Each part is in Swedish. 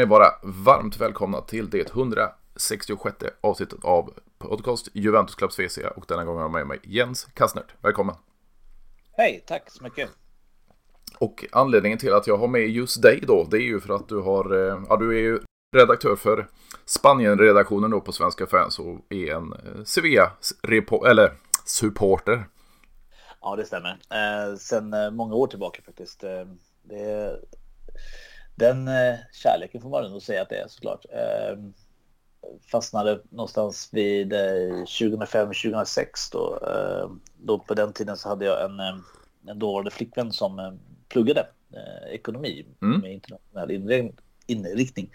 ni vara varmt välkomna till det 166 avsnittet av podcast Juventus Clubs VC och denna gång har jag med mig Jens Kastnert. Välkommen! Hej, tack så mycket! Och anledningen till att jag har med just dig då, det är ju för att du har, eh, ja du är ju redaktör för Spanien-redaktionen då på Svenska fans och är en eh, Sevilla eller supporter. Ja, det stämmer. Eh, sen eh, många år tillbaka faktiskt. Det, den eh, kärleken får man ändå säga att det är såklart. Eh, fastnade någonstans vid 2005-2006 då. då på den tiden så hade jag en, en dåvarande flickvän som pluggade ekonomi mm. med internationell inriktning.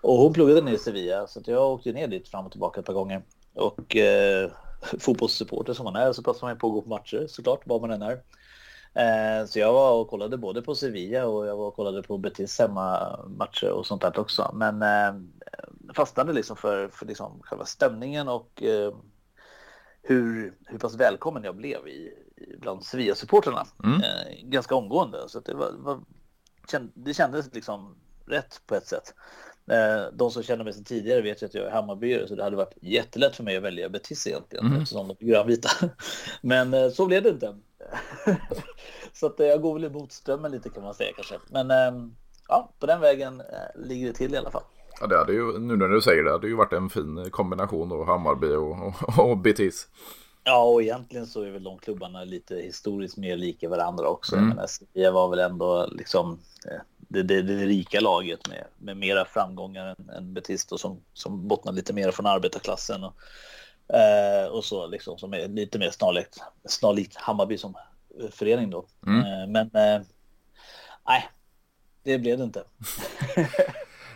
Och hon pluggade ner i Sevilla så jag åkte ner dit fram och tillbaka ett par gånger. Och eh, fotbollssupporter som man är så passar man på att gå på matcher såklart, var man än är. Eh, så jag var och kollade både på Sevilla och jag var och kollade på Betis hemmamatcher och sånt där också. Men eh, fastnade liksom för, för liksom själva stämningen och eh, hur, hur pass välkommen jag blev i, bland Sevilla-supporterna mm. ganska omgående. Så det, var, var, det kändes liksom rätt på ett sätt. De som känner mig sedan tidigare vet ju att jag är Hammarbyare så det hade varit jättelätt för mig att välja Betis egentligen mm. eftersom de är grönvita. Men så blev det inte. så att eh, jag går väl emot strömmen lite kan man säga kanske. Men ehm, ja, på den vägen ligger det till i alla fall. Ja, det hade ju, nu när du säger det, det hade ju varit en fin kombination då, Hammarby och, och, och Betis. Ja, och egentligen så är väl de klubbarna lite historiskt mer lika varandra också. Mm. Men Sevilla var väl ändå liksom det, det, det rika laget med, med mera framgångar än, än Betis som, som bottnar lite mer från arbetarklassen och, eh, och så liksom som är lite mer snarlikt, snarlikt Hammarby som förening då. Mm. Eh, men eh, nej, det blev det inte.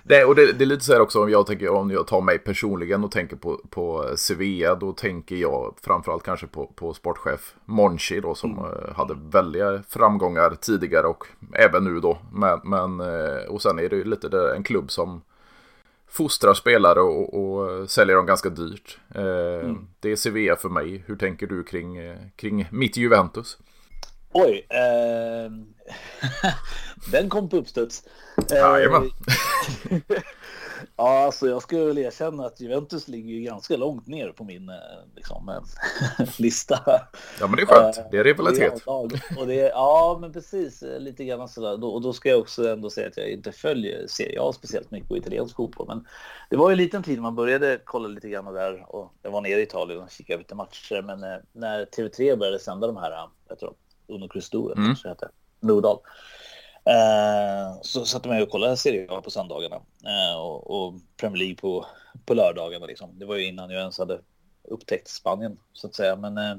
Det, och det, det, är lite så här också om jag, tänker, om jag tar mig personligen och tänker på, på Sevilla. Då tänker jag framförallt kanske på, på sportchef Monchi då som mm. Eh, hade väldiga framgångar tidigare och även nu då. Men, men, eh, och sen är det ju lite det, en klubb som fostrar spelare och, och säljer dem ganska dyrt. Eh, mm. Det är Sevilla för mig. Hur tänker du kring, kring mitt Juventus? Oj, eh... den kom på uppstuds. Jajamän. Ja, alltså jag skulle väl erkänna att Juventus ligger ganska långt ner på min eh, liksom, eh, lista. Ja, men det är skönt. Det är rivalitet. Och det är, ja, men precis. Eh, lite grann sådär. Och då ska jag också ändå säga att jag inte följer Serie A speciellt mycket på italiensk fotboll. Men det var ju en liten tid man började kolla lite grann där. Och jag var nere i Italien och kikade lite matcher. Men när TV3 började sända de här, jag tror Uno Cristo, mm. kanske heter, Nordahl. Eh, så satte man ju och kollade Serie A på söndagarna eh, och, och, Premier League på, på lördagarna. Liksom. Det var ju innan jag ens hade upptäckt Spanien så att säga. Men, eh,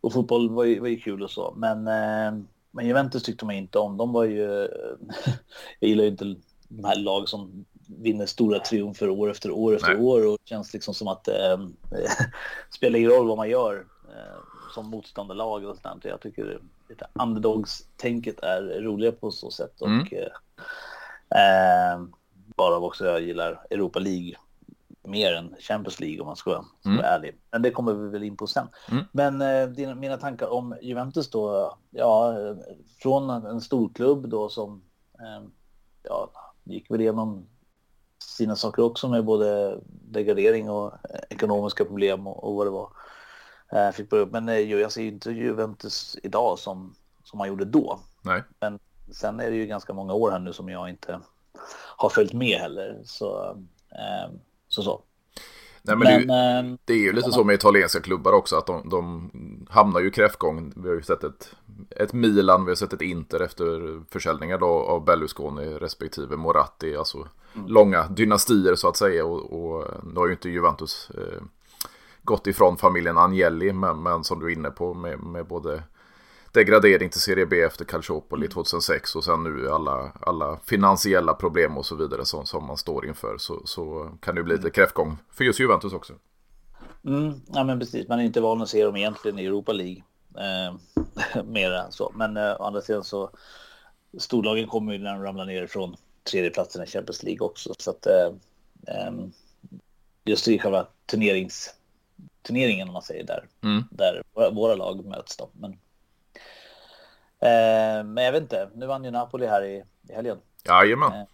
och fotboll var ju, var ju kul och så. Men, men Juventus tyckte man inte om. De var ju... jag gillar ju inte de här lag som vinner stora triumfer år efter år efter Nej. år och känns liksom som att eh, spelar ingen roll vad man gör som motståndarlag och sånt. Jag tycker lite underdogs-tänket är roliga på så sätt och mm. eh, bara också jag gillar Europa League mer än Champions League om man ska, ska mm. vara ärlig. Men det kommer vi väl in på sen. Mm. Men eh, dina, mina tankar om Juventus då, ja, från en storklubb då som eh, ja, gick väl igenom sina saker också med både degradering och ekonomiska problem och, och vad det var. Eh, fick börja. Men eh, jag ser ju inte Juventus idag som, som man gjorde då. Nej. Men sen är det ju ganska många år här nu som jag inte har följt med heller. Så eh, så. så. Nej, men, men det, är, det, är ju lite så med italienska klubbar också att de, de hamnar ju i kräftgång. Vi har ju sett ett, ett Milan, vi har sett ett Inter efter försäljningar då av Berlusconi respektive Moratti. Alltså mm. långa dynastier så att säga. Och, och nu har ju inte Juventus eh, gått ifrån familjen Agnelli, men, men som du är inne på med, med både degradering till Serie B efter Calciopoli 2006 mm. och sen nu alla, alla finansiella problem och så vidare som, som man står inför så, så kan det bli lite kräftgång för just Juventus också. Mm, ja men precis, man är inte van att se dem egentligen i Europa League. Eh, mer än så. Men eh, å andra sidan så storlagen kommer ju när de ramlar ner från tredjeplatsen i Champions League också. Så att eh, eh just i själva turnerings turneringen om man säger där. Mm. Där våra, våra, lag möts då. Men, eh, men jag vet inte, nu vann ju Napoli här i, i helgen. Jajamän. Eh,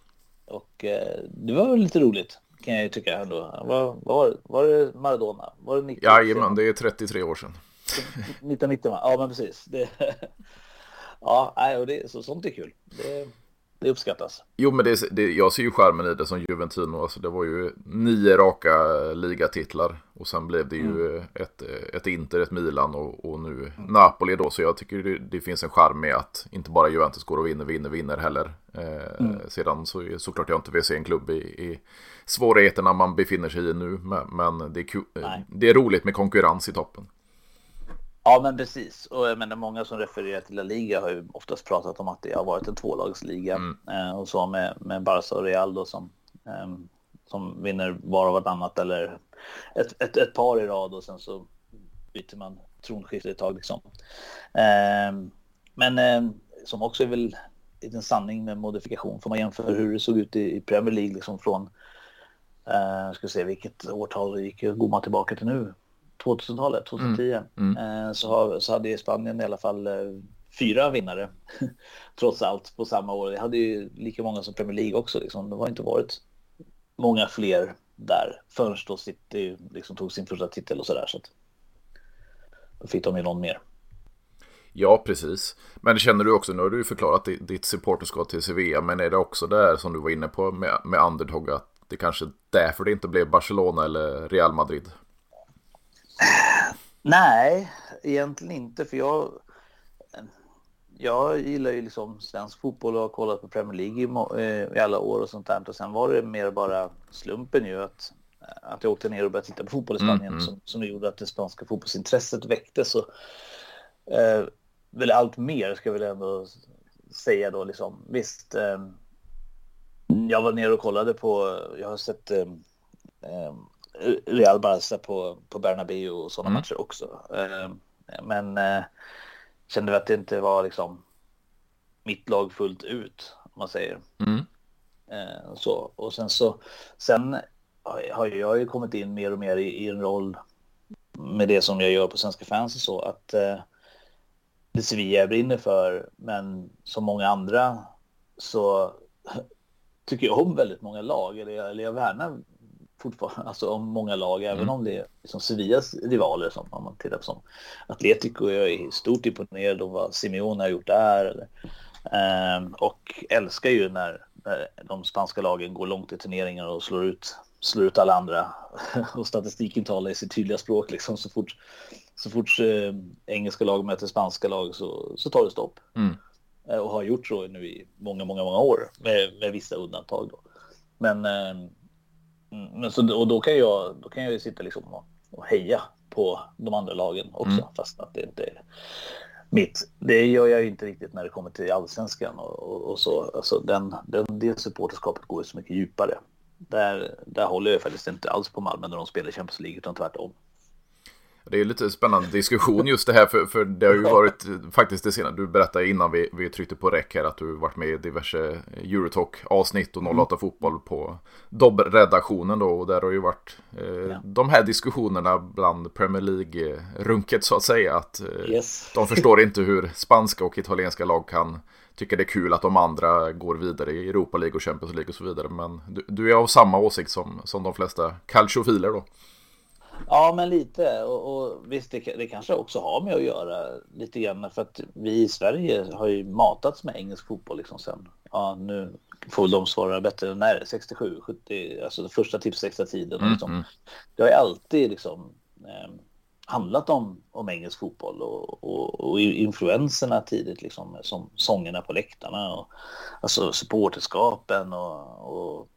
Och eh, det var lite roligt kan jag ju tycka ändå. Var, var, var det Maradona? Var det 90? Jajamän, det är 33 år sedan. 1990 ja men precis. Det, ja, och det, så, sånt är kul. Det, det uppskattas. Jo, men det, det, jag ser ju skärmen i det som Juventino. Alltså, det var ju nio raka ligatitlar. Och sen blev det ju mm. ett, ett Inter, ett Milan och, och nu mm. Napoli då. Så jag tycker det, det, finns en charm med att inte bara Juventus går och vinner, vinner, vinner heller. Eh, mm. Sedan så såklart jag inte vill se en klubb i, i svårigheterna man befinner sig i nu. Men, men det, är, det är roligt med konkurrens i toppen. Ja, men precis. Och jag menar, många som refererar till La Liga har ju oftast pratat om att det har varit en tvålagsliga. Mm. Eh, och så med, med Barca och Real då som, eh, som vinner var och vartannat eller ett, ett, ett, par i rad och sen så byter man tronskifte ett tag liksom. Eh, men ehm, som också är väl en sanning med modifikation. Får man jämföra hur det såg ut i, i Premier League liksom från, eh, ska se vilket årtal gick, går man tillbaka till nu? 2000-talet, 2010, mm. Mm. Eh, så, har, så hade Spanien i alla fall eh, fyra vinnare trots allt på samma år. Det hade ju lika många som Premier League också. Liksom. Det har inte varit många fler där förrän då City liksom tog sin första titel och sådär. Så att då fick de ju någon mer. Ja, precis. Men känner du också, nu har du ju förklarat ditt supporterskap till Sevilla, men är det också där som du var inne på med, med underdog att det kanske är därför det inte blev Barcelona eller Real Madrid? Nej, egentligen inte. För jag, jag gillar ju liksom svensk fotboll och har kollat på Premier League i, eh, i alla år och sånt där. Och sen var det mer bara slumpen ju att, att jag åkte ner och började titta på fotboll i Spanien mm, mm. som, som gjorde att det spanska fotbollsintresset väcktes. Och, eh, väl allt mer ska jag väl ändå säga då liksom. Visst, eh, jag var nere och kollade på, jag har sett eh, eh Real Barca på, på Bernabéu och sådana mm. matcher också. Eh, men eh, kände att det inte var liksom mitt lag fullt ut, om man säger. Mm. Eh, så, och sen så, sen har jag ju kommit in mer och mer i, i en roll med det som jag gör på Svenska fans och så, att eh, det Sevilla jag brinner för, men som många andra så tycker jag om väldigt många lag, eller jag, eller jag värnar fortfarande, alltså om många lag, även mm. om det är liksom Sevillas rivaler som om man tittar på som Atletico. Jag är stort imponerad av vad Simeone har gjort där. Eller, um, och älskar ju när, de spanska lagen går långt i turneringar och slår ut, slår ut alla andra. och statistiken talar i sitt tydliga språk liksom så fort, så fort eh, engelska lag möter spanska lag så, så tar det stopp. Mm. Eh, och har gjort så nu i många, många, många år med, med vissa undantag då. Men eh, Mm, men så, och då kan jag, då kan jag ju sitta liksom och, och heja på de andra lagen också, mm. fast att det inte är mitt. Det gör jag ju inte riktigt när det kommer till allsvenskan och, och, och så. Alltså den, den, det supporterskapet går ju så mycket djupare. Där, där håller jag faktiskt inte alls på Malmö när de spelar Champions League, utan tvärtom. Det är lite spännande diskussion just det här, för, för det har ju varit faktiskt det senaste. Du berättade innan vi, vi tryckte på räck här att du varit med i diverse Eurotalk-avsnitt och 08 mm. Fotboll på Dobb-redaktionen då. Och där har ju varit eh, ja. de här diskussionerna bland Premier League-runket så att säga. Att eh, yes. de förstår inte hur spanska och italienska lag kan tycka det är kul att de andra går vidare i Europa League och Champions League och så vidare. Men du, du är av samma åsikt som, som de flesta calciofiler då. Ja, men lite. Och, och visst, det, det, kanske också har med att göra lite grann för att vi i Sverige har ju matats med engelsk fotboll liksom sen. Ja, nu får de svara bättre. När 67, 70, alltså första tips extra tiden. Mm, liksom. Mm. Det har ju alltid liksom eh, handlat om, om engelsk fotboll och, och, och influenserna tidigt liksom som sångerna på läktarna och alltså supporterskapen och, och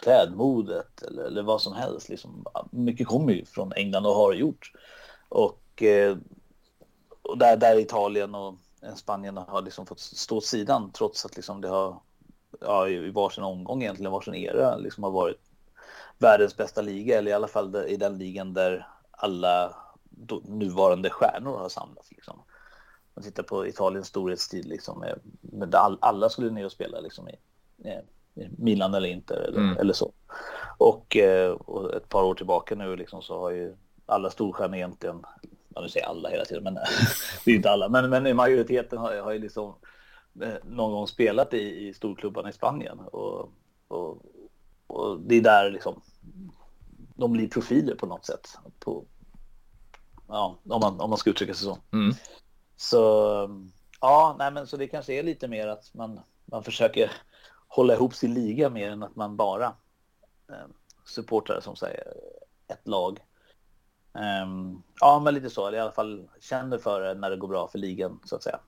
klädmodet eller, eller vad som helst. Liksom. Mycket kommer ju från England och har gjort. Och, eh, och där, där Italien och eh, Spanien har liksom fått stå åt sidan trots att liksom det har ja, i varsin omgång egentligen, varsin era liksom har varit världens bästa liga eller i alla fall i den ligan där alla nuvarande stjärnor har samlats. Liksom. Man tittar på Italiens storhetstid, liksom, med, all, alla skulle ner och spela liksom, i, eh, Milan eller inte eller, mm. eller så. Och, eh, och, ett par år tillbaka nu liksom så har ju alla storstjärnor egentligen, ja nu säger alla hela tiden, men det är inte alla, men, men majoriteten har, har ju liksom eh, någon gång spelat i, i storklubbarna i Spanien. Och Och, och det är där liksom de blir profiler på något sätt. På, ja, om man, om man ska uttrycka sig så. Mm. Så ja, nej men så det kanske är lite mer att man, man försöker hålla ihop sin liga mer än att man bara eh, supportar som säger ett lag. Um, ja, men lite så. Eller i alla fall känner för det när det går bra för ligan så att säga.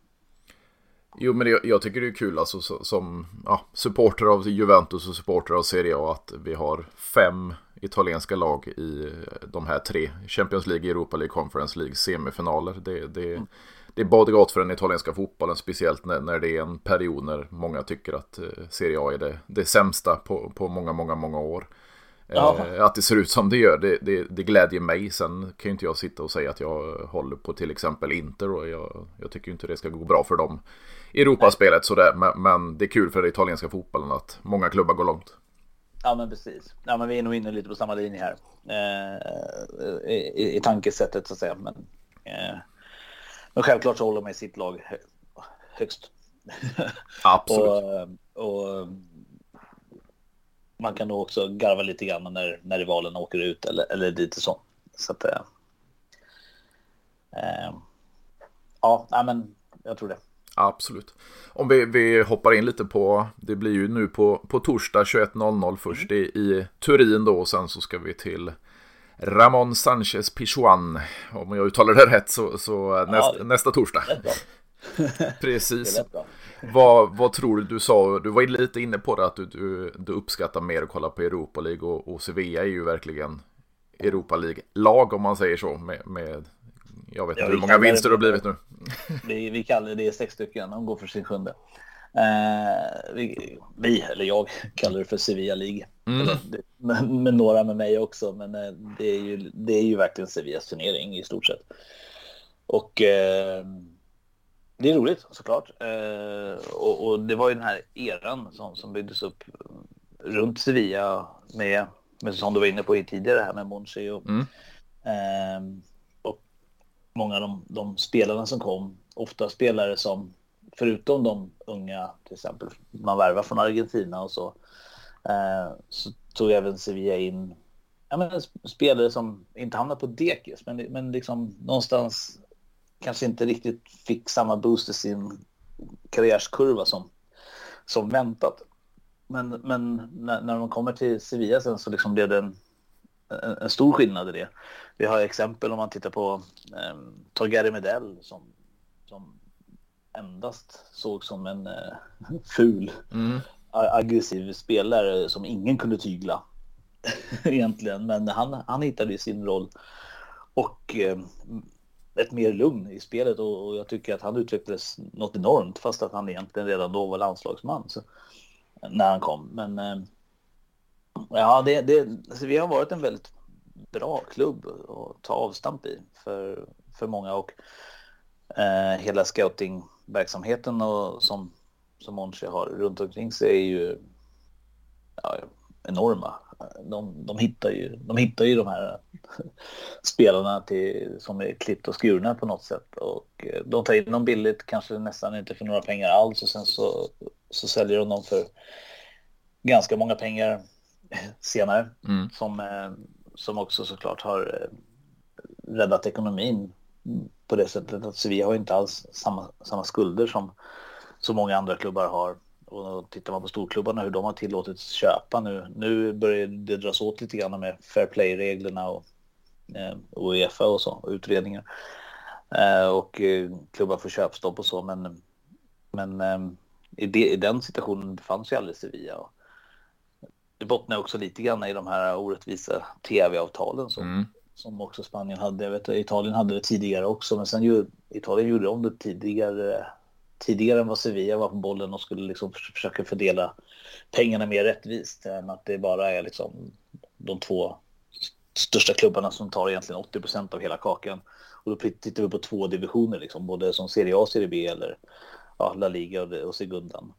Jo, men det, jag tycker det är kul alltså som ja, supporter av Juventus och supporter av Serie A att vi har fem italienska lag i de här tre. Champions League, Europa League, Conference League, semifinaler. Det, det, mm. Det är både gott för den italienska fotbollen, speciellt när, när det är en period när många tycker att eh, Serie A är det, det sämsta på, på många, många, många år. Ja. Eh, att det ser ut som det gör, det, det, det glädjer mig. Sen kan ju inte jag sitta och säga att jag håller på till exempel Inter och jag, jag tycker inte det ska gå bra för dem i Europaspelet sådär. Men, men det är kul för den italienska fotbollen att många klubbar går långt. Ja men precis. Ja men vi är nog inne lite på samma linje här. Eh, i, i, tankesättet så att säga. Men, eh, men självklart så håller man sitt lag hö, högst. Absolut. och, och, man kan nog också garva lite grann när, när rivalen åker ut eller, eller lite så. Så att, eh, eh ja, men jag tror det. Absolut. Om vi, vi hoppar in lite på, det blir ju nu på, på torsdag 21.00 först mm. i, i Turin då och sen så ska vi till Ramon Sanchez Pichuan. Om jag uttalar det rätt så, så näst, ja, nästa torsdag. Precis. Vad, vad tror du? Du sa, du var lite inne på det att du, du, du uppskattar mer att kolla på Europa League och, och Sevilla är ju verkligen Europa League-lag om man säger så med, med jag vet inte ja, hur många vinster det har blivit nu. Vi, vi kallar det sex stycken, de går för sin sjunde. Eh, vi, vi, eller jag, kallar det för Sevilla League. Mm. med, med, några med mig också, men eh, det, är ju, det är ju verkligen Sevillas turnering i stort sett. Och eh, det är roligt såklart. Eh, och, och, det var ju den här eran som, som byggdes upp runt Sevilla med, med som du var inne på i tidigare här med Monchi och mm. eh, många av de, de spelarna som kom, ofta spelare som förutom de unga, till exempel man värvar från Argentina och så, eh, så tog även Sevilla in ja, men, spelare som inte hamnade på dekis, men, men liksom någonstans kanske inte riktigt fick samma boost i sin karriärskurva som, som väntat. Men, men när, när de kommer till Sevilla sen så liksom blev det en, en, en stor skillnad i det. Vi har exempel om man tittar på eh, Torgari Medell som, som endast såg som en eh, ful, mm. aggressiv spelare som ingen kunde tygla egentligen. Men han, han hittade sin roll och eh, ett mer lugn i spelet och, jag tycker att han utvecklades något enormt fast att han egentligen redan då var landslagsman så, när han kom. Men eh, ja, det, det, vi har varit en väldigt bra klubb att ta avstamp i för, för många och eh, hela scoutingverksamheten och som, som Monchi har runt omkring sig är ju ja, enorma. De, de, hittar ju, de hittar ju de här spelarna till, som är klippt och skurna på något sätt och eh, de tar in dem billigt, kanske nästan inte för några pengar alls och sen så, så säljer de dem för ganska många pengar senare mm. som eh, som också såklart har eh, räddat ekonomin på det sättet att Sevilla har inte alls samma, samma skulder som så många andra klubbar har. Och tittar man på storklubbarna hur de har tillåtits köpa nu. Nu börjar det dras åt lite grann med fair play-reglerna och, eh, Uefa och så, och utredningar. Eh, och eh, klubbar får köpstopp och så, men, men eh, i, det, i den situationen fanns ju aldrig Sevilla. Och, det bottnar också lite grann i de här orättvisa tv-avtalen som, mm som också Spanien hade. Jag vet, Italien hade det tidigare också, men sen ju, Italien gjorde om det tidigare, tidigare än vad Sevilla var på bollen och skulle liksom försöka fördela pengarna mer rättvist än att det bara är liksom de två största klubbarna som tar egentligen 80 procent av hela kakan. Och då tittar vi på två divisioner, liksom, både som Serie A och Serie B eller ja, La Liga och, och Segundan.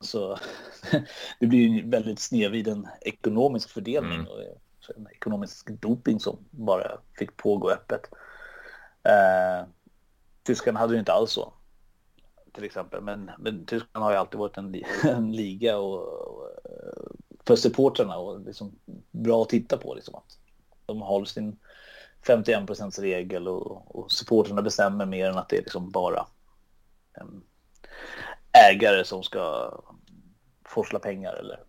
Så det blir ju väldigt snedvriden ekonomisk fördelning mm en ekonomisk doping som bara fick pågå öppet. Eh, Tyskland hade ju inte alls så till exempel, men, men Tyskland har ju alltid varit en, en liga och, och, eh, för supportrarna och liksom bra att titta på. Liksom, att de håller sin 51 procents regel och, och supportrarna bestämmer mer än att det är liksom bara en ägare som ska forsla pengar eller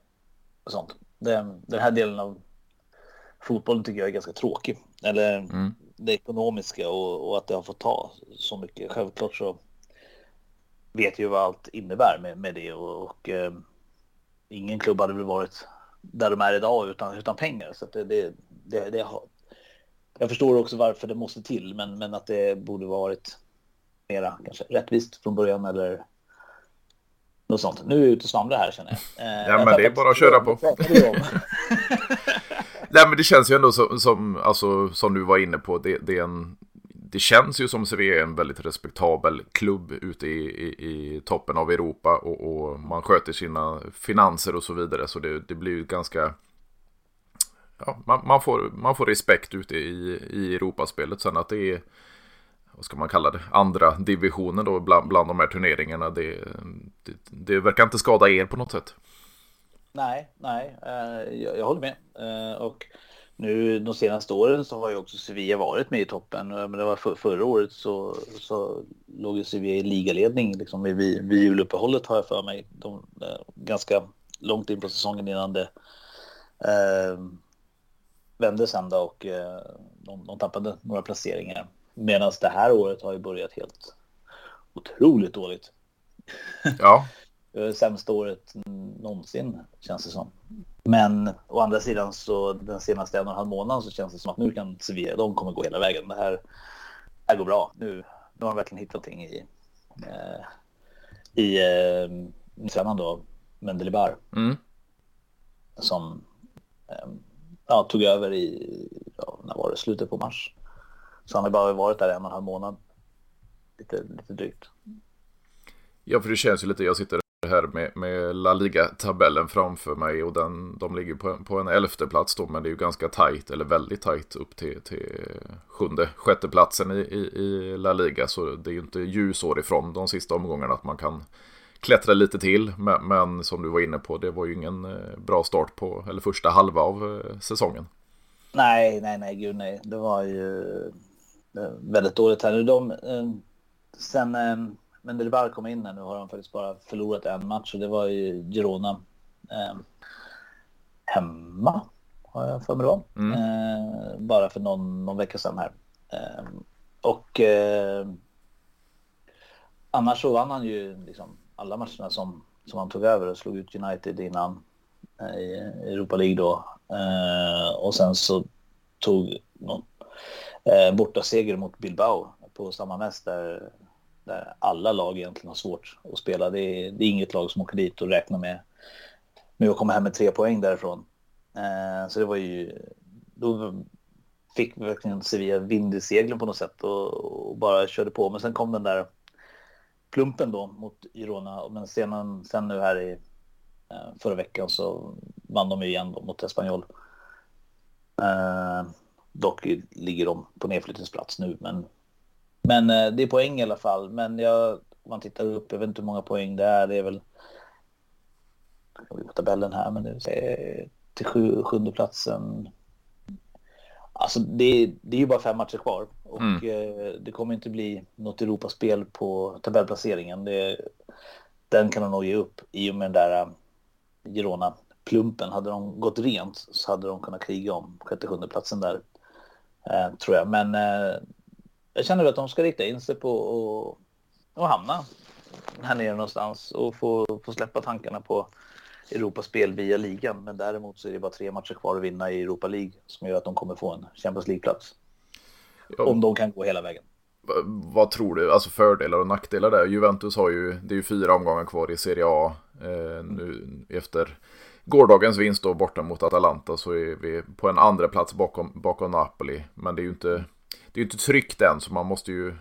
sånt. Den, den här delen av fotbollen tycker jag är ganska tråkig. Eller mm. det ekonomiska och, och, att det har fått ta så mycket. Självklart så vet ju vad allt innebär med, med det och, och eh, ingen klubb hade väl varit där de är idag utan, utan pengar. Så det, det, det, det har, jag förstår också varför det måste till, men, men att det borde varit mera kanske rättvist från början eller något sånt. Nu är jag ute och svamlar här känner jag. Eh, ja, men det är bara att köra på. Nej, men det känns ju ändå som, som, alltså, som du var inne på, det, det, är en, det känns ju som Sevilla är en väldigt respektabel klubb ute i, i, i toppen av Europa och, och, man sköter sina finanser och så vidare. Så det, det blir ju ganska ja, man, man, får, man får respekt ute i, i Europaspelet. Sen att det är, vad ska man kalla det, andra divisionen då bland, bland de här turneringarna. Det, det, det verkar inte skada er på något sätt. Nej, nej, eh, jag, jag håller med. Eh, och nu de senaste åren så har ju också Sevilla varit med i toppen. Men det var för, förra året så, så låg ju Sevilla i ligaledning liksom vid, vid juluppehållet har jag för mig. De, eh, ganska långt in på säsongen innan det eh, vände sen då och eh, de, de tappade några placeringar. Medan det här året har ju börjat helt otroligt dåligt. Ja. Sämsta året någonsin känns det som. Men å andra sidan så den senaste en och en halv månaden så känns det som att nu kan Sevilla, de kommer gå hela vägen. Det här, det här går bra. Nu, nu har de verkligen hittat någonting i, eh, i eh, tränaren då, Mendelibar. Mm. Som eh, ja, tog över i, ja, när var det, slutet på mars. Så han har bara varit där en och en halv månad. Lite, lite drygt. Ja, för det känns ju lite, jag sitter här med, med La Liga-tabellen framför mig och den, de ligger på, på en elfte plats då, men det är ju ganska tajt, eller väldigt tajt upp till, till sjunde, sjätte platsen i, i, i La Liga, så det är ju inte ljusår ifrån de sista omgångarna att man kan klättra lite till. Men, men, som du var inne på, det var ju ingen eh, bra start på, eller första halva av eh, säsongen. Nej, nej, nej, gud nej. Det var ju eh, väldigt dåligt här. De, sen men det bara kom in här nu har de faktiskt bara förlorat en match och det var ju Girona hemma har jag för mig då. Mm. bara för någon, någon vecka sedan här. och annars så vann han ju liksom alla matcherna som, som han tog över och slog ut United innan eh, i Europa League då. Eh, och sen så tog någon eh, borta seger mot Bilbao på samma mäss där, där alla lag egentligen har svårt att spela. Det är, det är inget lag som åker dit och räknar med, med att komma hem med tre poäng därifrån. Eh, så det var ju, då fick verkligen Sevilla vind i seglen på något sätt och, och, bara körde på. Men sen kom den där plumpen då mot Girona. Men sen, sen nu här i eh, förra veckan så vann de ju igen då mot Espanyol. Eh, dock ligger de på nedflyttningsplats nu, men, men eh, det är poäng i alla fall. Men jag, om man tittar upp, jag vet inte hur många poäng det är, det är väl på tabellen här, men det är till sju, sjunde platsen Alltså det, det är ju bara fem matcher kvar och mm. eh, det kommer inte bli något Europaspel på tabellplaceringen. Det, den kan de nog ge upp i och med den där uh, Girona-plumpen. Hade de gått rent så hade de kunnat kriga om sjätte sjunde platsen där. Eh, tror jag. Men eh, jag känner att de ska rikta in sig på att hamna här nere någonstans och få, få släppa tankarna på Europaspel via ligan. Men däremot så är det bara tre matcher kvar att vinna i Europa League som gör att de kommer få en Champions League-plats. Ja. Om de kan gå hela vägen. Vad tror du, alltså fördelar och nackdelar där? Juventus har ju, det är ju fyra omgångar kvar i Serie A eh, nu efter gårdagens vinst då borta mot Atalanta så är vi på en andra plats bakom, bakom Napoli. Men det är ju inte, det är inte tryggt än så man måste ju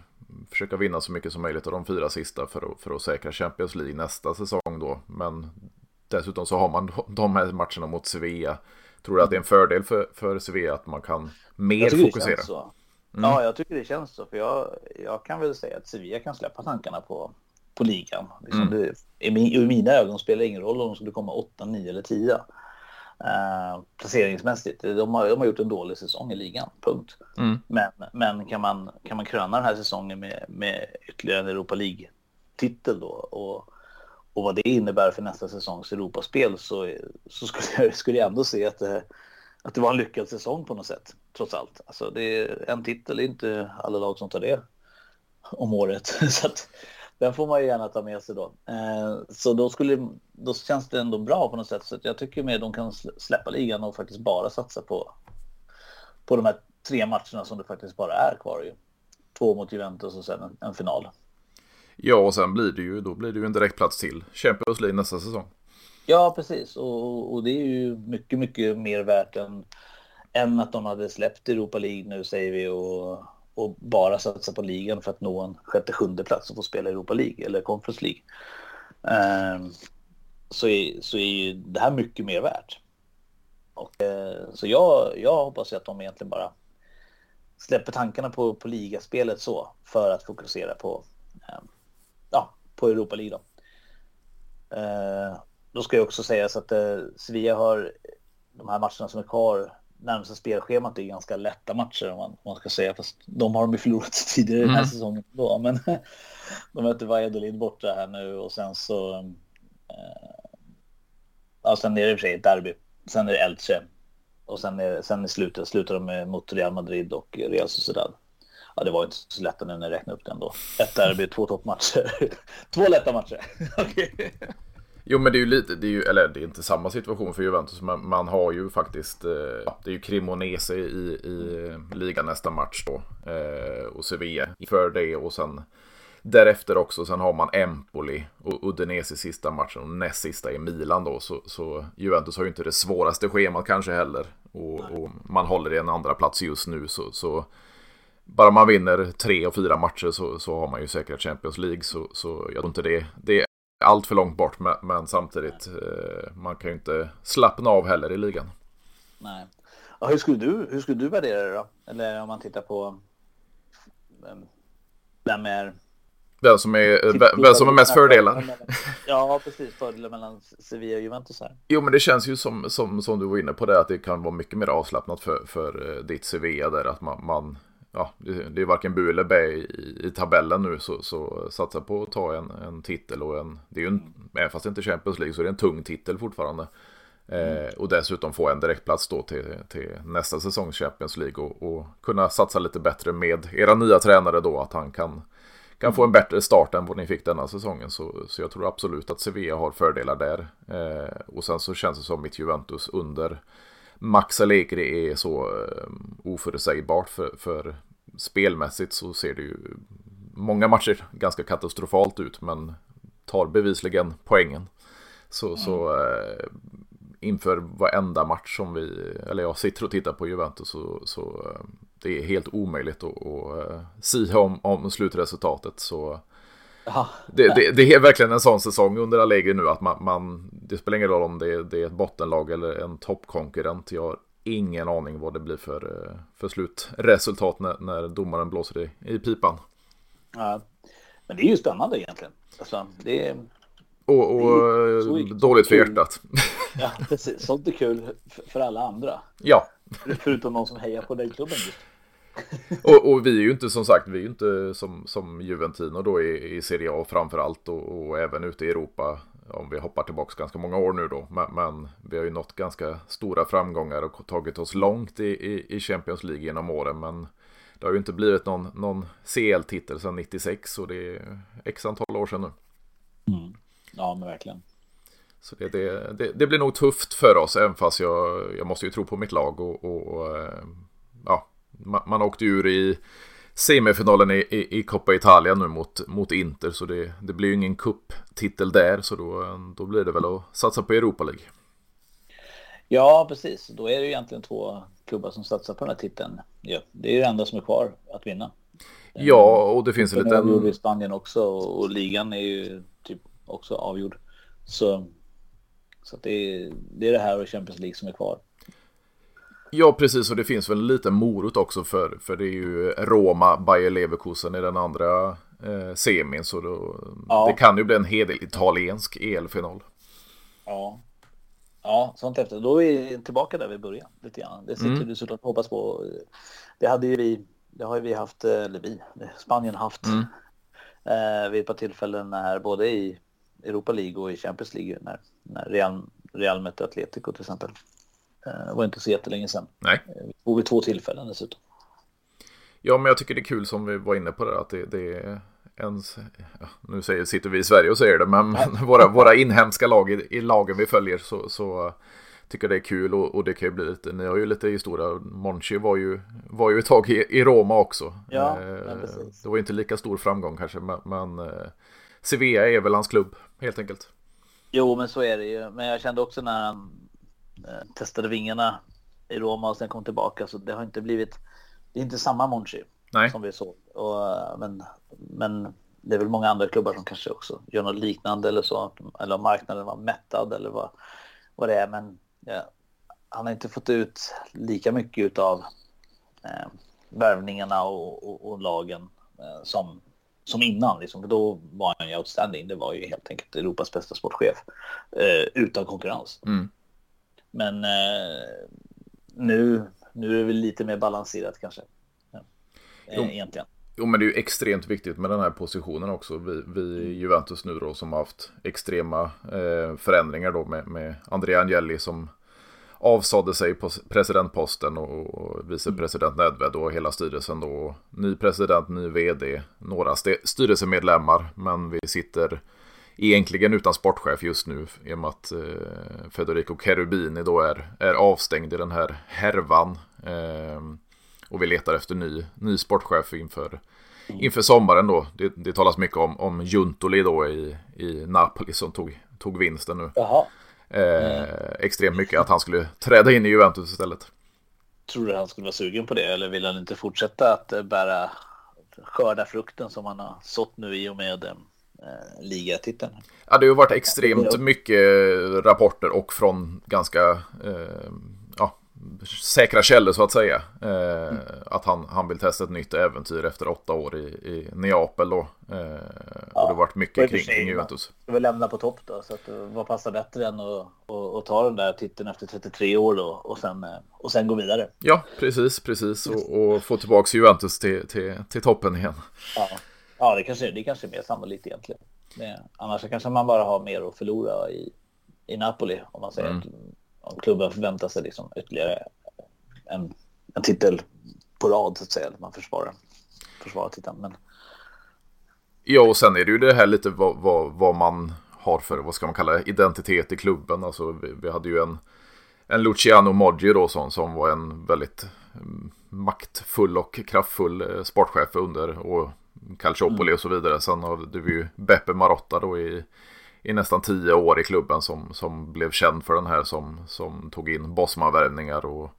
försöka vinna så mycket som möjligt av de fyra sista för att, för att säkra Champions League nästa säsong då. Men Dessutom så har man de här matcherna mot Sevilla. Tror du att det är en fördel för, för Sevilla att man kan mer fokusera? Mm. Ja, jag tycker det känns så. För jag, jag kan väl säga att Sevilla kan släppa tankarna på, på ligan. Liksom mm. det, i, min, I mina ögon spelar det ingen roll om de skulle komma 8, 9 eller 10. Uh, placeringsmässigt. De har, de har gjort en dålig säsong i ligan, punkt. Mm. Men, men kan, man, kan man kröna den här säsongen med, med ytterligare en Europa League-titel då och, och vad det innebär för nästa säsongs Europaspel så, så skulle, jag, skulle jag ändå se att det, att det var en lyckad säsong på något sätt, trots allt. Alltså det är en titel, är inte alla lag som tar det om året. Så att, den får man ju gärna ta med sig då. Eh, så då, skulle, då känns det ändå bra på något sätt. Så jag tycker mer de kan släppa ligan och faktiskt bara satsa på, på de här tre matcherna som det faktiskt bara är kvar. Ju. Två mot Juventus och sen en, en final. Ja, och sen blir det ju, då blir det ju en direktplats till Champions League nästa säsong. Ja, precis. Och, och det är ju mycket, mycket mer värt än, än att de hade släppt Europa League nu säger vi och, och bara satsa på ligan för att nå en sjätte, sjunde plats och få spela Europa League eller Conference League. Eh, så, är, så är ju det här mycket mer värt. Och, eh, så jag, jag hoppas att de egentligen bara släpper tankarna på, på ligaspelet så för att fokusera på, eh, ja, på Europa League. Då. Eh, då ska jag också säga så att eh, Sevilla har de här matcherna som är kvar närmsta spelschemat är ganska lätta matcher om man, om man ska säga. Fast de har de ju förlorat tidigare mm. den här mm. säsongen då. Men de möter Valladolid borta här nu och sen så... Eh, ja, sen är det i och för sig ett derby. Sen är det Elche. Och sen, är, sen i slutet slutar de med mot Real Madrid och Real Sociedad. Ja, det var inte så lätt nu när jag räknade upp den då. Ett derby, två toppmatcher. Två lätta matcher. okay. Jo men det är ju lite, det är ju, eller det är inte samma situation för Juventus. Men man har ju faktiskt, eh, det är ju Cremonese i, i ligan nästa match då. Eh, och Sevilla för det och sen därefter också. Sen har man Empoli och Udinese sista matchen och näst sista i Milan då. Så, så Juventus har ju inte det svåraste schemat kanske heller. Och, och man håller i en andra plats just nu så, så bara man vinner tre och fyra matcher så, så har man ju säkrat Champions League. Så, så jag tror inte det, det allt för långt bort. Men, men samtidigt, eh, man kan ju inte slappna av heller i ligan. Nej. Ja, hur, skulle du, hur skulle du värdera det då? Eller om man tittar på vem, vem är... Vem som är, vem som är mest fördelad? Ja, precis. Fördelar mellan Sevilla och Juventus här. Jo, men det känns ju som, som, som du var inne på det, att det kan vara mycket mer avslappnat för, för eh, ditt Sevilla där. Att man, man ja, det, det är varken bu eller bä i, i, tabellen nu så, så satsa på att ta en, en titel och en, det är ju en, även fast det inte är Champions League så är det en tung titel fortfarande. Eh, och dessutom få en direktplats då till, till nästa säsongs Champions League och, och, kunna satsa lite bättre med era nya tränare då att han kan, kan få en bättre start än vad ni fick denna säsongen. Så, så jag tror absolut att Sevilla har fördelar där. Eh, och sen så känns det som mitt Juventus under Max Allegri är så uh, oförutsägbart för, för spelmässigt så ser det ju många matcher ganska katastrofalt ut men tar bevisligen poängen. Så, mm. så uh, inför varenda match som vi, eller jag sitter och tittar på Juventus så, så uh, det är helt omöjligt att, att uh, sia om, om slutresultatet. Så det, det, det, är verkligen en sån säsong under Allegri nu att man, man det spelar ingen roll om det är, det är ett bottenlag eller en toppkonkurrent. Jag har ingen aning vad det blir för, eh, för slutresultat när, när domaren blåser i, i pipan. Ja, men det är ju spännande egentligen. Alltså, det är... Och, och är dåligt för hjärtat. Ja, precis. Sånt är kul för alla andra. Ja. Förutom de som hejar på den klubben just. och, och, vi är ju inte som sagt, vi är ju inte som, som Juventino då i, i Serie A framförallt och, och även ute i Europa. Om vi hoppar tillbaka ganska många år nu då. Men, men, vi har ju nått ganska stora framgångar och tagit oss långt i, i, i Champions League genom åren. Men det har ju inte blivit någon, någon CL-titel sedan 96 och det är x antal år sedan nu. Mm. Ja, men verkligen. Så det, det, det, det, blir nog tufft för oss, även fast jag, jag måste ju tro på mitt lag och, och eh, ja, man, man åkte ur i semifinalen i, i, i Coppa Italia nu mot, mot Inter. Så det, det blir ju ingen kupptitel där. Så då, då blir det väl att satsa på Europa League. Ja, precis. Då är det ju egentligen två klubbar som satsar på den här titeln. Ja, det är ju det enda som är kvar att vinna. Ja, och det finns en liten... i Spanien också och, och, ligan är ju typ också avgjord. Så, så det, är, det är det här och Champions League som är kvar. Ja, precis. Och det finns väl lite morot också för, för det är ju Roma, Bayer Leverkusen i den andra eh, semin. Så då, ja. det kan ju bli en hel del italiensk elfinal. Ja. Ja, sånt efter. Då är vi tillbaka där vi började lite grann. Det sitter mm. du såklart hoppas på. Det hade ju vi, det har ju vi haft, eller vi, Spanien haft mm. eh, vid ett par tillfällen när både i Europa League och i Champions League när, när Real, Real mötte Atletico till exempel. Eh, det var inte så jättelänge sedan. Nej. Eh, vid två tillfällen dessutom. Ja, men jag tycker det är kul som vi var inne på det att det, det är ens, ja, nu säger, sitter vi i Sverige och säger det, men våra, våra inhemska lag i, i lagen vi följer så, så tycker det är kul och, och, det kan ju bli lite, ni har ju lite historia, Monchi var ju, var ju ett tag i, i Roma också. Ja, eh, det var ju inte lika stor framgång kanske, men, men eh, Sevilla är väl hans klubb helt enkelt. Jo, men så är det ju. Men jag kände också när han testade vingarna i Roma och sen kom tillbaka så det har inte blivit, det är inte samma Monchi Nej. som vi såg. Och, eh, men, men det är väl många andra klubbar som kanske också gör något liknande eller så. Eller om marknaden var mättad eller vad, vad det är. Men ja, han har inte fått ut lika mycket av eh, värvningarna och, och, och lagen eh, som, som innan. Liksom. Då var han ju outstanding. Det var ju helt enkelt Europas bästa sportchef eh, utan konkurrens. Mm. Men eh, nu, nu är väl lite mer balanserat kanske. Ja. Jo. Eh, egentligen. Jo, men det är ju extremt viktigt med den här positionen också. Vi, vi mm. Juventus nu då som har haft extrema eh, förändringar då med, med Andrea Agnelli som avsade sig på presidentposten och, och vicepresident Nedved och hela styrelsen då. Ny president, ny vd, några styrelsemedlemmar, men vi sitter egentligen utan sportchef just nu i och med att eh, Federico Cherubini då är, är avstängd i den här härvan. Eh, och vi letar efter ny, ny sportchef inför, inför sommaren då. Det, det talas mycket om, om Juntoli då i, i Napoli som tog, tog vinsten nu. Eh, extremt mycket att han skulle träda in i Juventus istället. Tror du han skulle vara sugen på det eller vill han inte fortsätta att eh, bära skörda frukten som han har sått nu i och med eh, ligatiteln? Ja, det har varit extremt mycket rapporter och från ganska eh, säkra källor så att säga. Eh, mm. Att han, han vill testa ett nytt äventyr efter åtta år i, i Neapel då. Eh, ja, och det har varit mycket kring, kring Juventus. Ska vi lämna på topp då? Så att, eh, vad passar bättre än att, att, att, ta den där titeln efter 33 år då och sen, eh, och sen gå vidare? Ja, precis, precis. Och, och få tillbaka Juventus till, till, till toppen igen. Ja, ja det, kanske, det kanske är mer sannolikt egentligen. Det, annars kanske man bara har mer att förlora i, i Napoli om man säger mm. att om klubben förväntar sig liksom ytterligare en, en titel på rad så att säga. Man försvarar, försvarar titeln. Men... Ja, och sen är det ju det här lite vad, vad, vad man har för, vad ska man kalla det, identitet i klubben. Alltså vi, vi hade ju en, en Luciano Moggi då som, som var en väldigt mm, maktfull och kraftfull eh, sportchef under och Calciopoli mm. och så vidare. Sen hade vi ju Beppe Marotta då i i nästan tio år i klubben som, som blev känd för den här som, som tog in Bosman-värvningar och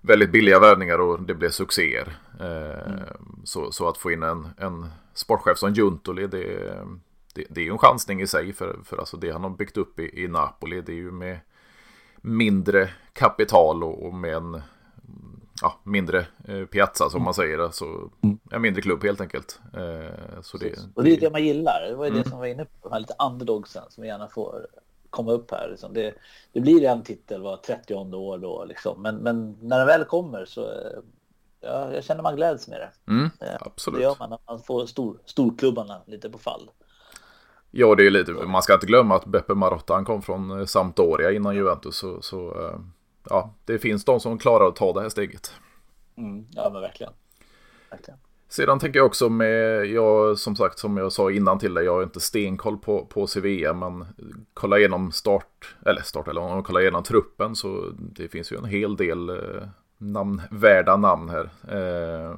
väldigt billiga värvningar och det blev succéer. Eh, mm. så, så att få in en, en sportchef som Juntoli det, det, det, är ju en chansning i sig för, för alltså det han har byggt upp i, i Napoli det är ju med mindre kapital och, och med en ja, mindre eh, piazza som man säger. Alltså, mm. en mindre klubb helt enkelt. Eh, så det, och det är det man gillar. Det var ju mm. det som var inne på. De här lite underdogsen som gärna får komma upp här. Liksom. Det, det, blir en titel var 30 år då. Liksom. Men, men när den väl kommer så eh, ja, jag känner man gläds med det. Mm, absolut. Det gör man när man får stor, storklubbarna lite på fall. Ja, det är lite, man ska inte glömma att Beppe Marotta han kom från Sampdoria innan Juventus. Så, så ja, det finns de som klarar att ta det här steget. Mm, ja, men verkligen. verkligen. Sedan tänker jag också med, jag som sagt som jag sa innan till dig, jag har inte stenkoll på, på Sevilla, men kolla igenom start, eller start, eller om man kollar igenom truppen så det finns ju en hel del eh, namn, värda namn här. Eh,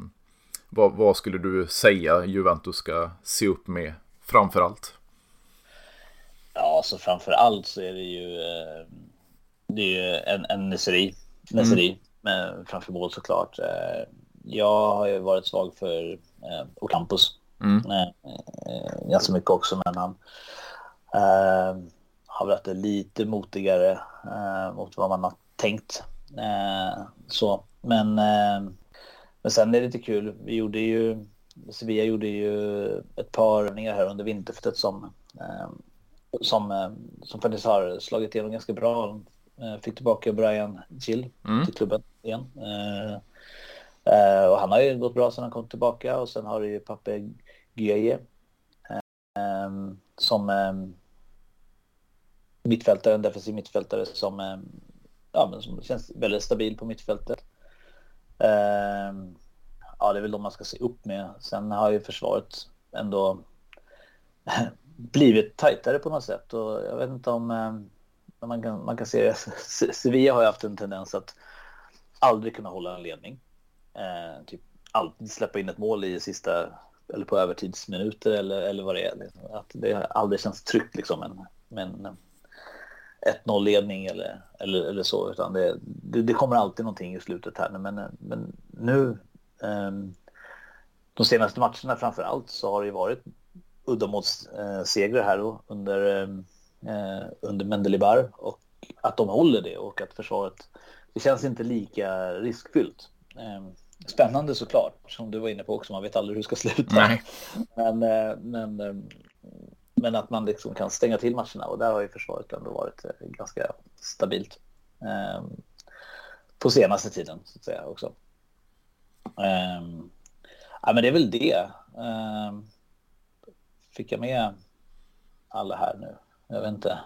vad, vad, skulle du säga Juventus ska se upp med framför allt? Ja, så framför allt så är det ju eh, det är ju en, en Neseri, Neseri mm. framför mål såklart. Eh, jag har ju varit svag för eh, Ocampus mm. eh, eh ganska mycket också, men han eh, har varit lite motigare eh, mot vad man har tänkt. Eh, så, men, men sen är det lite kul. Vi gjorde ju, Sevilla gjorde ju ett par övningar här under vinterfötet som, som, som faktiskt har slagit igenom ganska bra Fick tillbaka Brian Gill mm. till klubben igen. Och han har ju gått bra sedan han kom tillbaka och sen har du ju Pape Gueye som mittfältare, en defensiv mittfältare som, ja, men som känns väldigt stabil på mittfältet. Ja, det är väl de man ska se upp med. Sen har ju försvaret ändå blivit tajtare på något sätt och jag vet inte om eh, man kan, man kan se Sevilla har ju haft en tendens att aldrig kunna hålla en ledning. Eh, typ alltid släppa in ett mål i sista eller på övertidsminuter eller, eller vad det är. Liksom. Att det aldrig känns tryggt liksom en, med en eh, 1-0 ledning eller, eller, eller så utan det, det, det, kommer alltid någonting i slutet här men, eh, men nu eh, de senaste matcherna framför allt så har det ju varit uddamålssegrar här då under, ehm, eh, under Mendelibar och att de håller det och att försvaret, det känns inte lika riskfyllt. Eh, spännande såklart, som du var inne på också, man vet aldrig hur det ska sluta. Nej. Men, eh, men, eh, men att man liksom kan stänga till matcherna och där har ju försvaret ändå varit eh, ganska stabilt. Eh, på senaste tiden så att säga också. Ja, men det är väl det fick jag med alla här nu? Jag vet inte.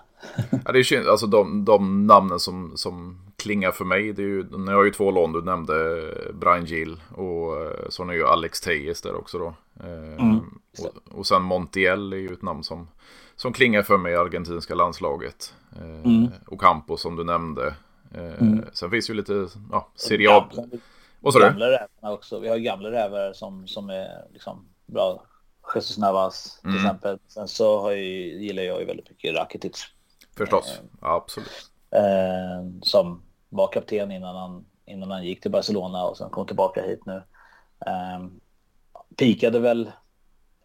ja, det är. Alltså de, de namnen som, som klingar för mig. Det är ju, ni har ju två lån. Du nämnde Brian Gill och eh, så är ju Alex Tejes där också då. Eh, mm. Och, och sen Montiel är ju ett namn som, som klingar för mig i argentinska landslaget. Eh, mm. Och Campo som du nämnde. Mm. Sen finns ju lite ja, Serie A. Vad sa du? också. Vi har gamla rävar som, som är liksom bra Jesus Navas till mm. exempel. Sen så ju, gillar jag ju väldigt mycket Rakitic. Förstås, eh, absolut. Eh, som var kapten innan han, innan han gick till Barcelona och sen kom tillbaka hit nu. Eh, pikade väl,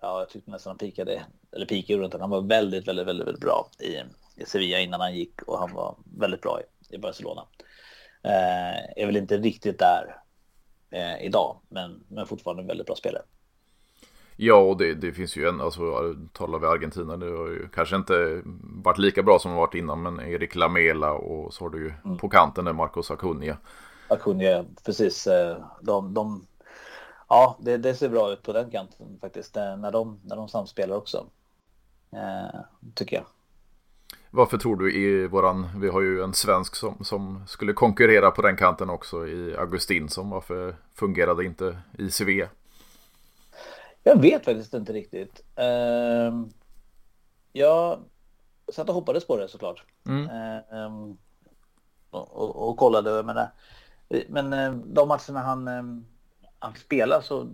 ja jag tyckte nästan han pikade, eller pikade runt han var väldigt, väldigt, väldigt, väldigt bra i, i Sevilla innan han gick och han var väldigt bra i, i Barcelona. Eh, är väl inte riktigt där eh, idag, men, men fortfarande en väldigt bra spelare. Ja, och det, det, finns ju en, alltså talar vi Argentina, det har ju kanske inte varit lika bra som det varit innan, men Erik Lamela och så har du ju mm. på kanten där Marcos Acuna. Acuna, precis. Eh, de, de, ja, det, det, ser bra ut på den kanten faktiskt, eh, när de, när de samspelar också, eh, tycker jag. Varför tror du i våran, vi har ju en svensk som, som skulle konkurrera på den kanten också i Augustinsson, varför fungerade inte i? Jag vet faktiskt inte riktigt. Uh, jag satt och hoppades på det såklart. Mm. Uh, och, och, och, kollade. Men, men uh, de matcherna han, uh, han spelade så...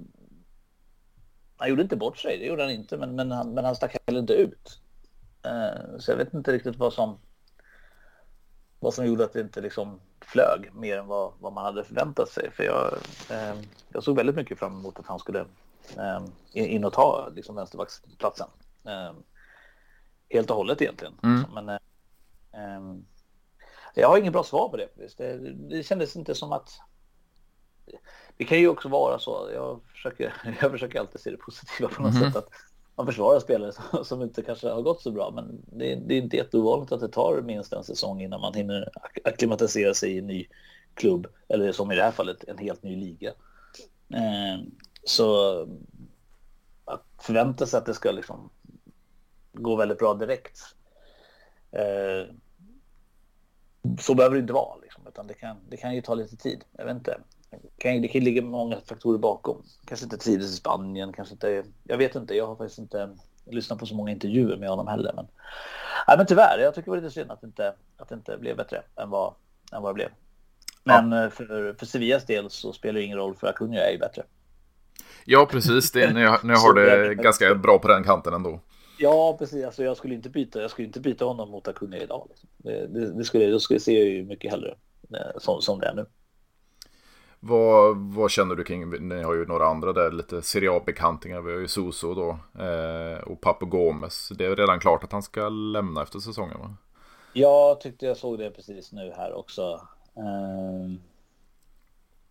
Han gjorde inte bort sig, det gjorde han inte. Men, men, han, men han stack heller inte ut. Ehm, så jag vet inte riktigt vad som... Vad som gjorde att det inte liksom flög mer än vad, vad man hade förväntat sig. För jag, jag såg väldigt mycket fram emot att han skulle eh, in och ta liksom, vänsterbacksplatsen. Eh, helt och hållet egentligen. Mm. Men, eh, ehm, jag har ingen bra svar på det. Det, det kändes inte som att... Det kan ju också vara så. Jag försöker, jag försöker alltid se det positiva på något mm. sätt. Att man försvarar spelare som, som, inte kanske har gått så bra. Men det, det är inte jätteovanligt att det tar minst en säsong innan man hinner akklimatisera sig i en ny klubb. Eller som i det här fallet en helt ny liga. Eh, så att förvänta sig att det ska liksom gå väldigt bra direkt. Eh, så behöver det inte vara, liksom, utan det kan, det kan ju ta lite tid. Jag vet inte. Det kan, det kan ligga många faktorer bakom. Kanske inte trivdes i Spanien, kanske inte. Jag vet inte. Jag har faktiskt inte lyssnat på så många intervjuer med honom heller. Men, nej, men tyvärr, jag tycker det var lite synd att det inte, att det inte blev bättre än vad, än vad det blev. Men ja. Eh, för, för Sevillas del så spelar det ingen roll för Acuna är ju bättre. Ja, precis. Det, ni, ni har det ganska bra på den kanten ändå. Ja, precis. Alltså, jag skulle inte byta. Jag skulle inte byta honom mot Acuna idag. Liksom. Det, det, det, skulle, det skulle se jag ju mycket hellre eh, som, som det är nu. Vad, vad känner du kring, ni har ju några andra där, lite Serie A-bekantingar. Vi har ju Soso då eh, och Papo Gomes. Det är redan klart att han ska lämna efter säsongen va? Jag tyckte jag såg det precis nu här också. Eh,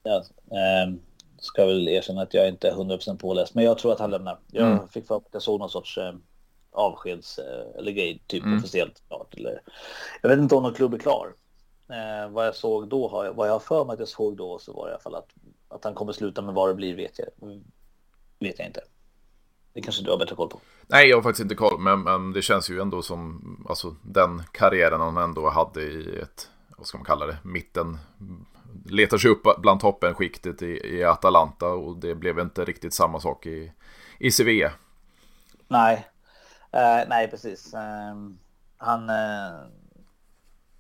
ja, eh, ska väl erkänna att jag inte är 100% påläst, men jag tror att han lämnar. Jag mm. fick för att jag såg någon sorts eh, avskeds eh, eller grej, typ mm. officiellt klart. Eller, jag vet inte om någon klubb är klar. Eh, vad jag såg då, har jag, vad jag har för mig att jag såg då, så var det i alla fall att, att han kommer sluta med vad det blir vet jag, vet jag inte. Det kanske du har bättre koll på. Nej, jag har faktiskt inte koll, men, men det känns ju ändå som alltså, den karriären han ändå hade i ett, vad ska man kalla det, mitten. Letar sig upp bland toppenskiktet i, i Atalanta och det blev inte riktigt samma sak i, i Sevilla. Nej, uh, nej precis. Uh, han, uh,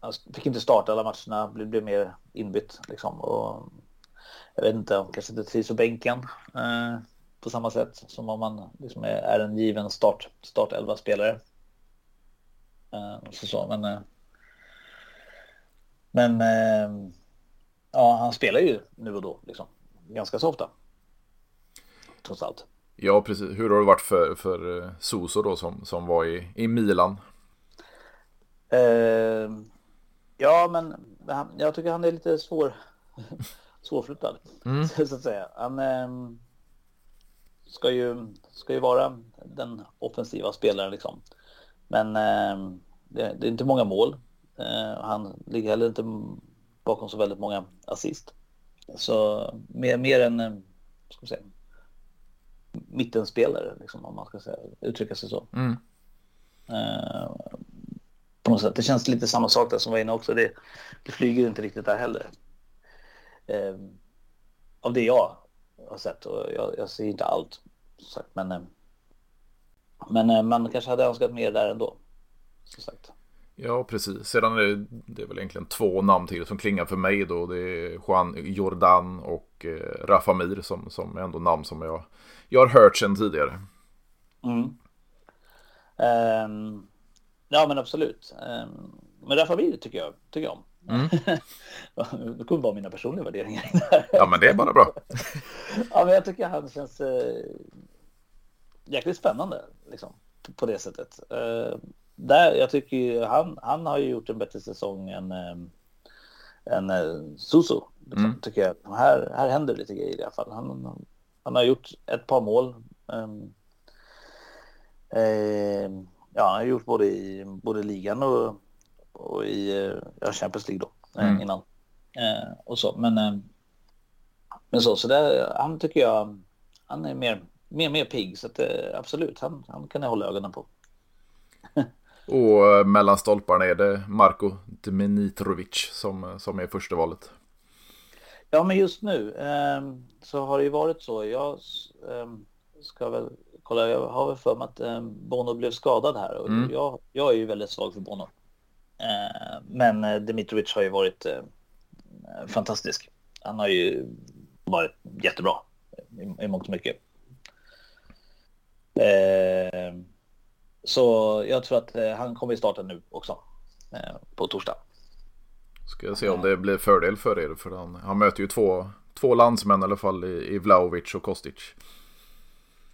han fick inte starta alla matcherna, blev, blev mer inbytt liksom. Och jag vet inte, kanske inte trivs på bänken eh, på samma sätt som om man liksom är, är en given start, start 11 spelare. Uh, så, så, men uh, men uh, ja, han spelar ju nu och då liksom ganska så ofta. Trots allt. Ja, precis. Hur har det varit för, för Soso då som, som var i, i Milan? ja, men jag tycker han är lite svår, svårflyttad. Mm. Så att säga. Han, ska ju, ska ju vara den offensiva spelaren liksom. Men eh, det, det, är inte många mål. Eh, han ligger heller inte bakom så väldigt många assist. Så mer, mer än, eh, ska säga, mittenspelare, liksom, om man ska säga, uttrycka sig så. Mm. Eh, på något sätt. Det känns lite samma sak där som var inne också. Det, det flyger inte riktigt där heller. Eh, av det jag har sett och jag, jag ser inte allt. Sagt, men, eh, men eh, man kanske hade önskat mer där ändå. Som sagt. Ja, precis. Sedan är det, det är väl egentligen två namn till som klingar för mig då. Det är Juan Jordan och eh, Rafa Mir som, som är ändå namn som jag, jag har hört sedan tidigare. Mm. Um, ja, men absolut. Um, men Rafa Mir tycker jag, tycker jag om. Mm. det kommer bara mina personliga värderingar. ja, men det är bara bra. ja, men jag tycker han känns eh, jäkligt spännande liksom, på det sättet. Eh, där, jag tycker han, han har ju gjort en bättre säsong än, eh, än eh, Suso. Liksom, mm. tycker jag. Här, här händer lite grejer i alla fall. Han, han har gjort ett par mål. Ehm, eh, ja, han har gjort både i både ligan och och i eh, ja, Champions League då eh, mm. innan. Och så, men, eh, men så, så där, han tycker jag, han är mer, mer, mer pigg så att absolut, han, han kan jag hålla ögonen på. och mellan stolparna är det Marko Dimitrovic som, som är första valet. Ja, men just nu eh, så har det ju varit så. Jag eh, ska väl kolla, jag har väl för mig att eh, Bono blev skadad här och mm. jag, jag är ju väldigt svag för Bono. Eh, men eh, Dimitrovic har ju varit eh, fantastisk. Han har ju varit jättebra i, i mångt och mycket. Så jag tror att han kommer att starta nu också på torsdag. Ska jag se om det blir fördel för er. För han, han möter ju två, två landsmän i alla fall i, i Vlaovic och Kostic.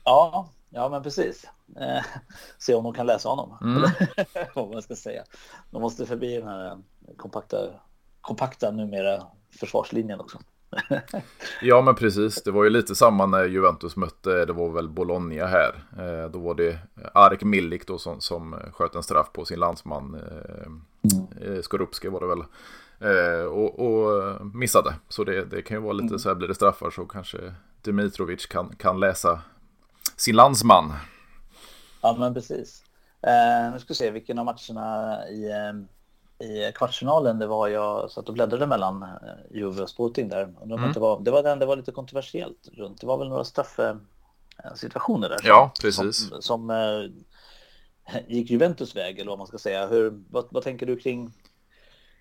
Ja, Ja, men precis. Eh, se om de kan läsa honom. Mm. vad man ska säga. De måste förbi den här kompakta, kompakta numera försvarslinjen också. Ja, men precis. Det var ju lite samma när Juventus mötte, det var väl Bologna här. Eh, då var det Arek Milik då som, som sköt en straff på sin landsman. Eh, mm. Skorupski var det väl. och, och, missade. Så det, det kan ju vara lite mm. så här, blir det straffar så kanske Dimitrovic kan, kan läsa sin landsman. Ja, men precis. Eh, nu ska vi se vilken av matcherna i, eh, i kvartsfinalen det var jag satt och bläddrade mellan eh, Juve och Sporting där. Mm. Det, var, det var den det var lite kontroversiellt runt. Det var väl några straffsituationer där. Ja, precis. Som, som eh, gick Juventus väg eller vad man ska säga. Hur, vad, vad tänker du kring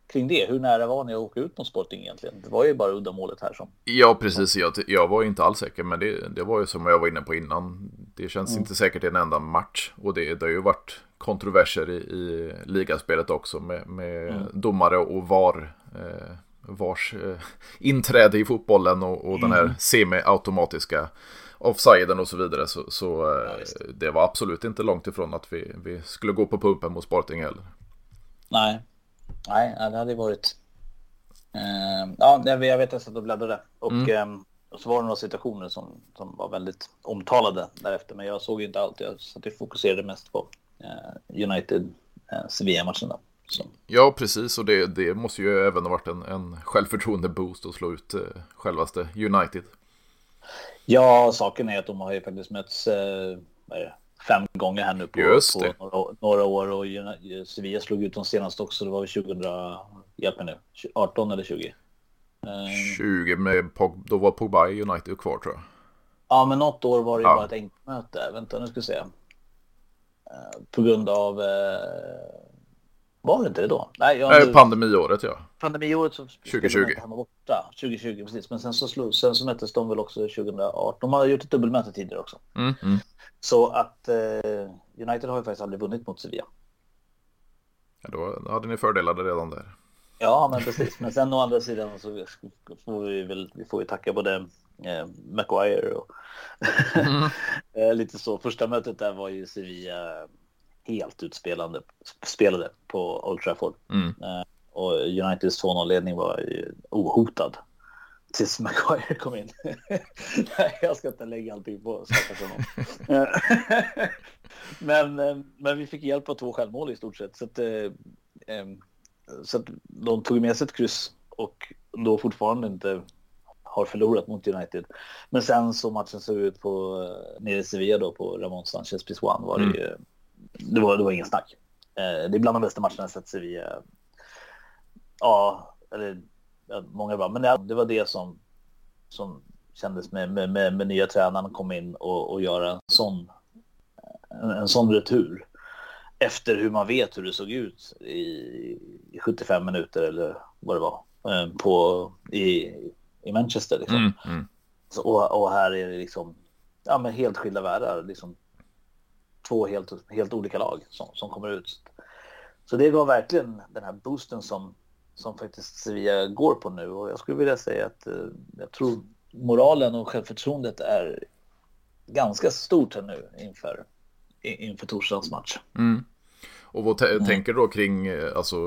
kring det. Hur nära var ni att åka ut mot Sporting egentligen? Det var ju bara uddamålet här som. Ja, precis. Jag, jag var inte alls säker, men det, det var ju som jag var inne på innan. Det känns mm. inte säkert i en enda match och det, det har ju varit kontroverser i, i ligaspelet också med, med mm. domare och VAR. Eh, vars eh, inträde i fotbollen och, och mm. den här mm. semi-automatiska offsiden och så vidare. Så, så eh, ja, det. det var absolut inte långt ifrån att vi, vi skulle gå på pumpen mot Sporting heller. Nej, Nej, det hade varit... Eh, ja, jag vet att jag satt och bläddrade. Och, mm. eh, och så var det några situationer som, som var väldigt omtalade därefter. Men jag såg ju inte allt. Jag satt och fokuserade mest på eh, United eh. Så. Ja, precis. Och det, det måste ju även ha varit en, en självförtroende-boost att slå ut eh, självaste United. Ja, saken är att de har ju faktiskt mötts eh, fem gånger här nu på, på några, några, år och Sevilla slog ut de senaste också. Det var väl 2000, hjälp mig nu, 18 eller 20? 20 med, då var Pogba i United kvar tror jag. Ja, men något år var det ja. bara ett enkelmöte. Vänta, nu ska vi se. Eh, på grund av... Eh, var det inte det då? Nej, jag, Nej pandemiåret ja. Pandemiåret så 2020. Han var borta. 2020 precis. Men sen så, slog, sen så möttes de väl också 2018. De har gjort ett dubbelmöte tidigare också. Mm, mm. Så att eh, United har ju faktiskt aldrig vunnit mot Sevilla. Ja, då hade ni fördelade redan där. Ja, men precis. Men sen å andra sidan så får vi väl vi får ju tacka både eh, Maguire och mm. Eh, lite så. Första mötet där var ju Sevilla helt utspelande spelade på Old Trafford. Mm. Eh, och Uniteds 2-0-ledning var ju ohotad tills Maguire kom in. Nej, jag ska inte lägga allting på stackars honom. men, eh, men vi fick hjälp av två självmål i stort sett. Så att, så att de tog med sig ett kryss och då fortfarande inte förlorat mot United. Men sen så matchen såg ut på nere i Sevilla då på Ramon Sanchez Pizjuan var det mm. ju det var, det var ingen snack. Eh, det är bland de bästa matcherna jag sett Sevilla. Ja, eller ja, många bra, men det, det, var det som, som kändes med, med, med, med nya tränaren kom in och, och göra en sån, en, en sån retur. Efter hur man vet hur det såg ut i, i 75 minuter eller vad det var eh, på, i, i Manchester. Liksom. Mm, mm. Så, och, och, här är det liksom ja, men helt skilda världar. Liksom, två helt, helt olika lag som, som kommer ut. Så det var verkligen den här boosten som, som faktiskt Sevilla går på nu och jag skulle vilja säga att eh, jag tror moralen och självförtroendet är ganska stort här nu inför, inför torsdagens match. Mm. Och vad mm. tänker du då kring eh, alltså,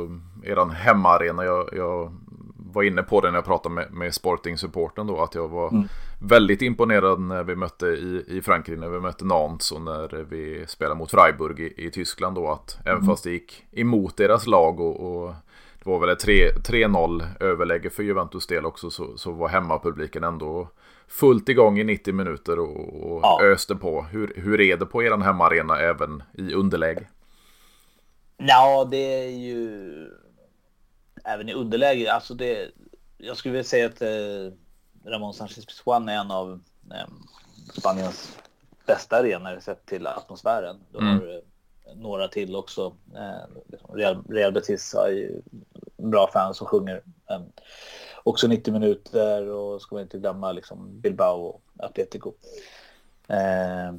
eran hemmaarena? Jag, jag var inne på det när jag pratade med, med Sporting-supporten då, att jag var mm. väldigt imponerad när vi mötte i, i Frankrike, när vi mötte Nantes och när vi spelade mot Freiburg i, i Tyskland då, att även mm. fast det gick emot deras lag och, och det var väl ett 3-0 överläge för Juventus del också, så, så var hemmapubliken ändå fullt igång i 90 minuter och, och ja. öste på. Hur, hur är det på er hemmaarena även i underläge? Ja, det är ju även i underläge. Alltså det, jag skulle vilja säga att eh, Ramon Sanchez Pizjuan är en av eh, Spaniens bästa arenor sett till atmosfären. Du har mm. några till också. Eh, liksom Real, Real Betis har ju bra fans som sjunger. Eh, också 90 minuter och ska man inte glömma liksom Bilbao och Atletico. Eh,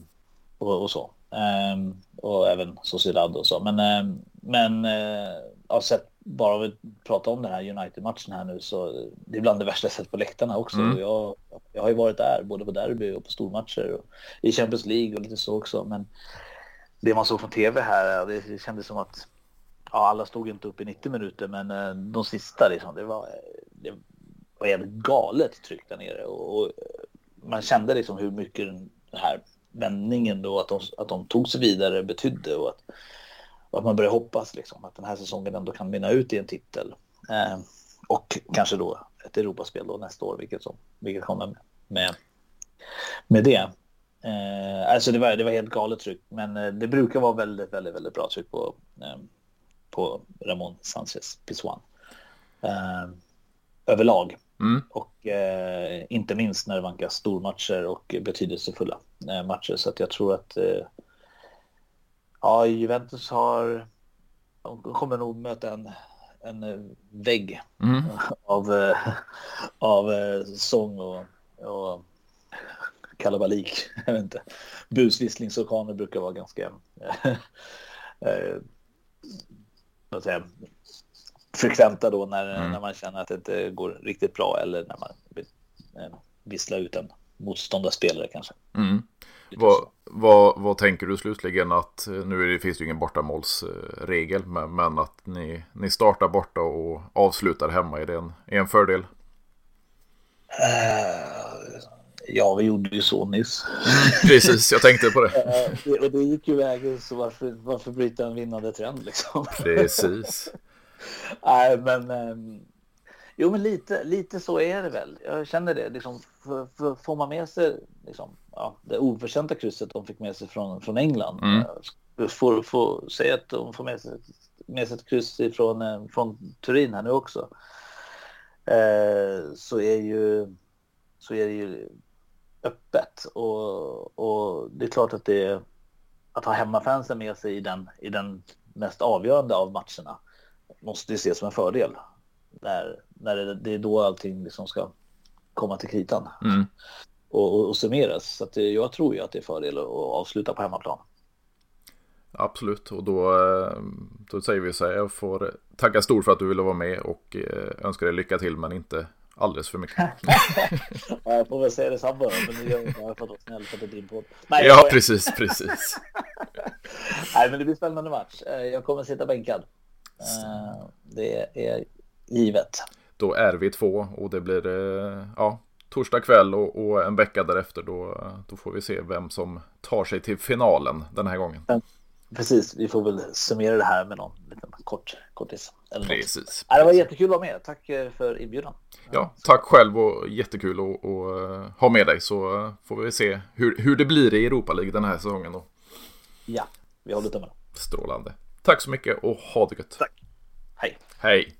och, och, så. Eh, och även Sociedad och så. Men, eh, men eh, ja, sett bara om vi pratar om den här United-matchen här nu så det är bland det värsta jag sett på läktarna också. Mm. Jag, jag har ju varit där både på derby och på stormatcher och i Champions League och lite så också. Men det man såg från tv här, det kändes som att ja, alla stod inte upp i 90 minuter, men eh, de sista liksom, det var, det var jävligt galet tryck där nere och, och man kände liksom hur mycket den här vändningen då, att de, att de tog sig vidare betydde och att och att man börjar hoppas liksom, att den här säsongen ändå kan vinna ut i en titel. Eh, och kanske då ett Europaspel då nästa år, vilket, som, vilket kommer med, med det. Eh, alltså det var, det var helt galet tryck, men eh, det brukar vara väldigt, väldigt, väldigt bra tryck på, eh, på Ramon Sanchez Pizjuan. Eh, överlag. Mm. Och eh, inte minst när det vankas stormatcher och betydelsefulla eh, matcher. Så att jag tror att Ja, Juventus har... De kommer nog möta en, en vägg mm. av, av sång och, och kalabalik. Jag vet inte. Busvisslingsorkaner brukar vara ganska eh, vad säger, frekventa då när, mm. när man känner att det inte går riktigt bra eller när man vill eh, vissla ut en motståndarspelare kanske. Mm. Vad, vad, vad, tänker du slutligen att, nu det, finns det ju ingen bortamålsregel, men, men att ni, ni startar borta och avslutar hemma, är det en, är en fördel? Uh, ja, vi gjorde ju så nyss. Precis, jag tänkte på det. Uh, och det gick ju vägen, så varför, varför bryta en vinnande trend liksom? Precis. Nej, men. Um, jo, men lite, lite så är det väl. Jag känner det. Liksom, för, för, får man med sig liksom, ja, det oförtjänta krysset de fick med sig från, från England. Mm. Eh, får, får säga att de får med sig, med sig ett kryss ifrån, eh, från Turin här nu också. Eh, så är ju så är det ju öppet och, och det är klart att det är att ha hemmafansen med sig i den, i den mest avgörande av matcherna måste ses som en fördel. När, när det, det är då allting liksom ska komma till kritan mm. Och, och, och summeras. Så att det, jag tror ju att det är fördel att avsluta på hemmaplan. Absolut, och då, eh, då säger vi så här, jag får tacka stort för att du ville vara med och eh, önskar dig lycka till men inte alldeles för mycket. ja, jag får väl säga detsamma men nu gör jag för att vara snäll för att det är din podd. Nej, ja, precis, precis. Nej, men det blir spännande match. Eh, jag kommer sitta bänkad. Det är givet. Då är vi två och det blir ja, torsdag kväll och, och en vecka därefter då, då får vi se vem som tar sig till finalen den här gången. Precis, vi får väl summera det här med någon liten kort kortis. Eller precis. Ja, det var jättekul att vara med. Tack eh, för inbjudan. Ja, tack själv och jättekul att, att eh, ha med dig så eh, får vi se hur, hur det blir i Europa League den här säsongen då. Ja, vi håller tummarna. Strålande. Tack så mycket och ha det gött. Tack. Hej. Hej.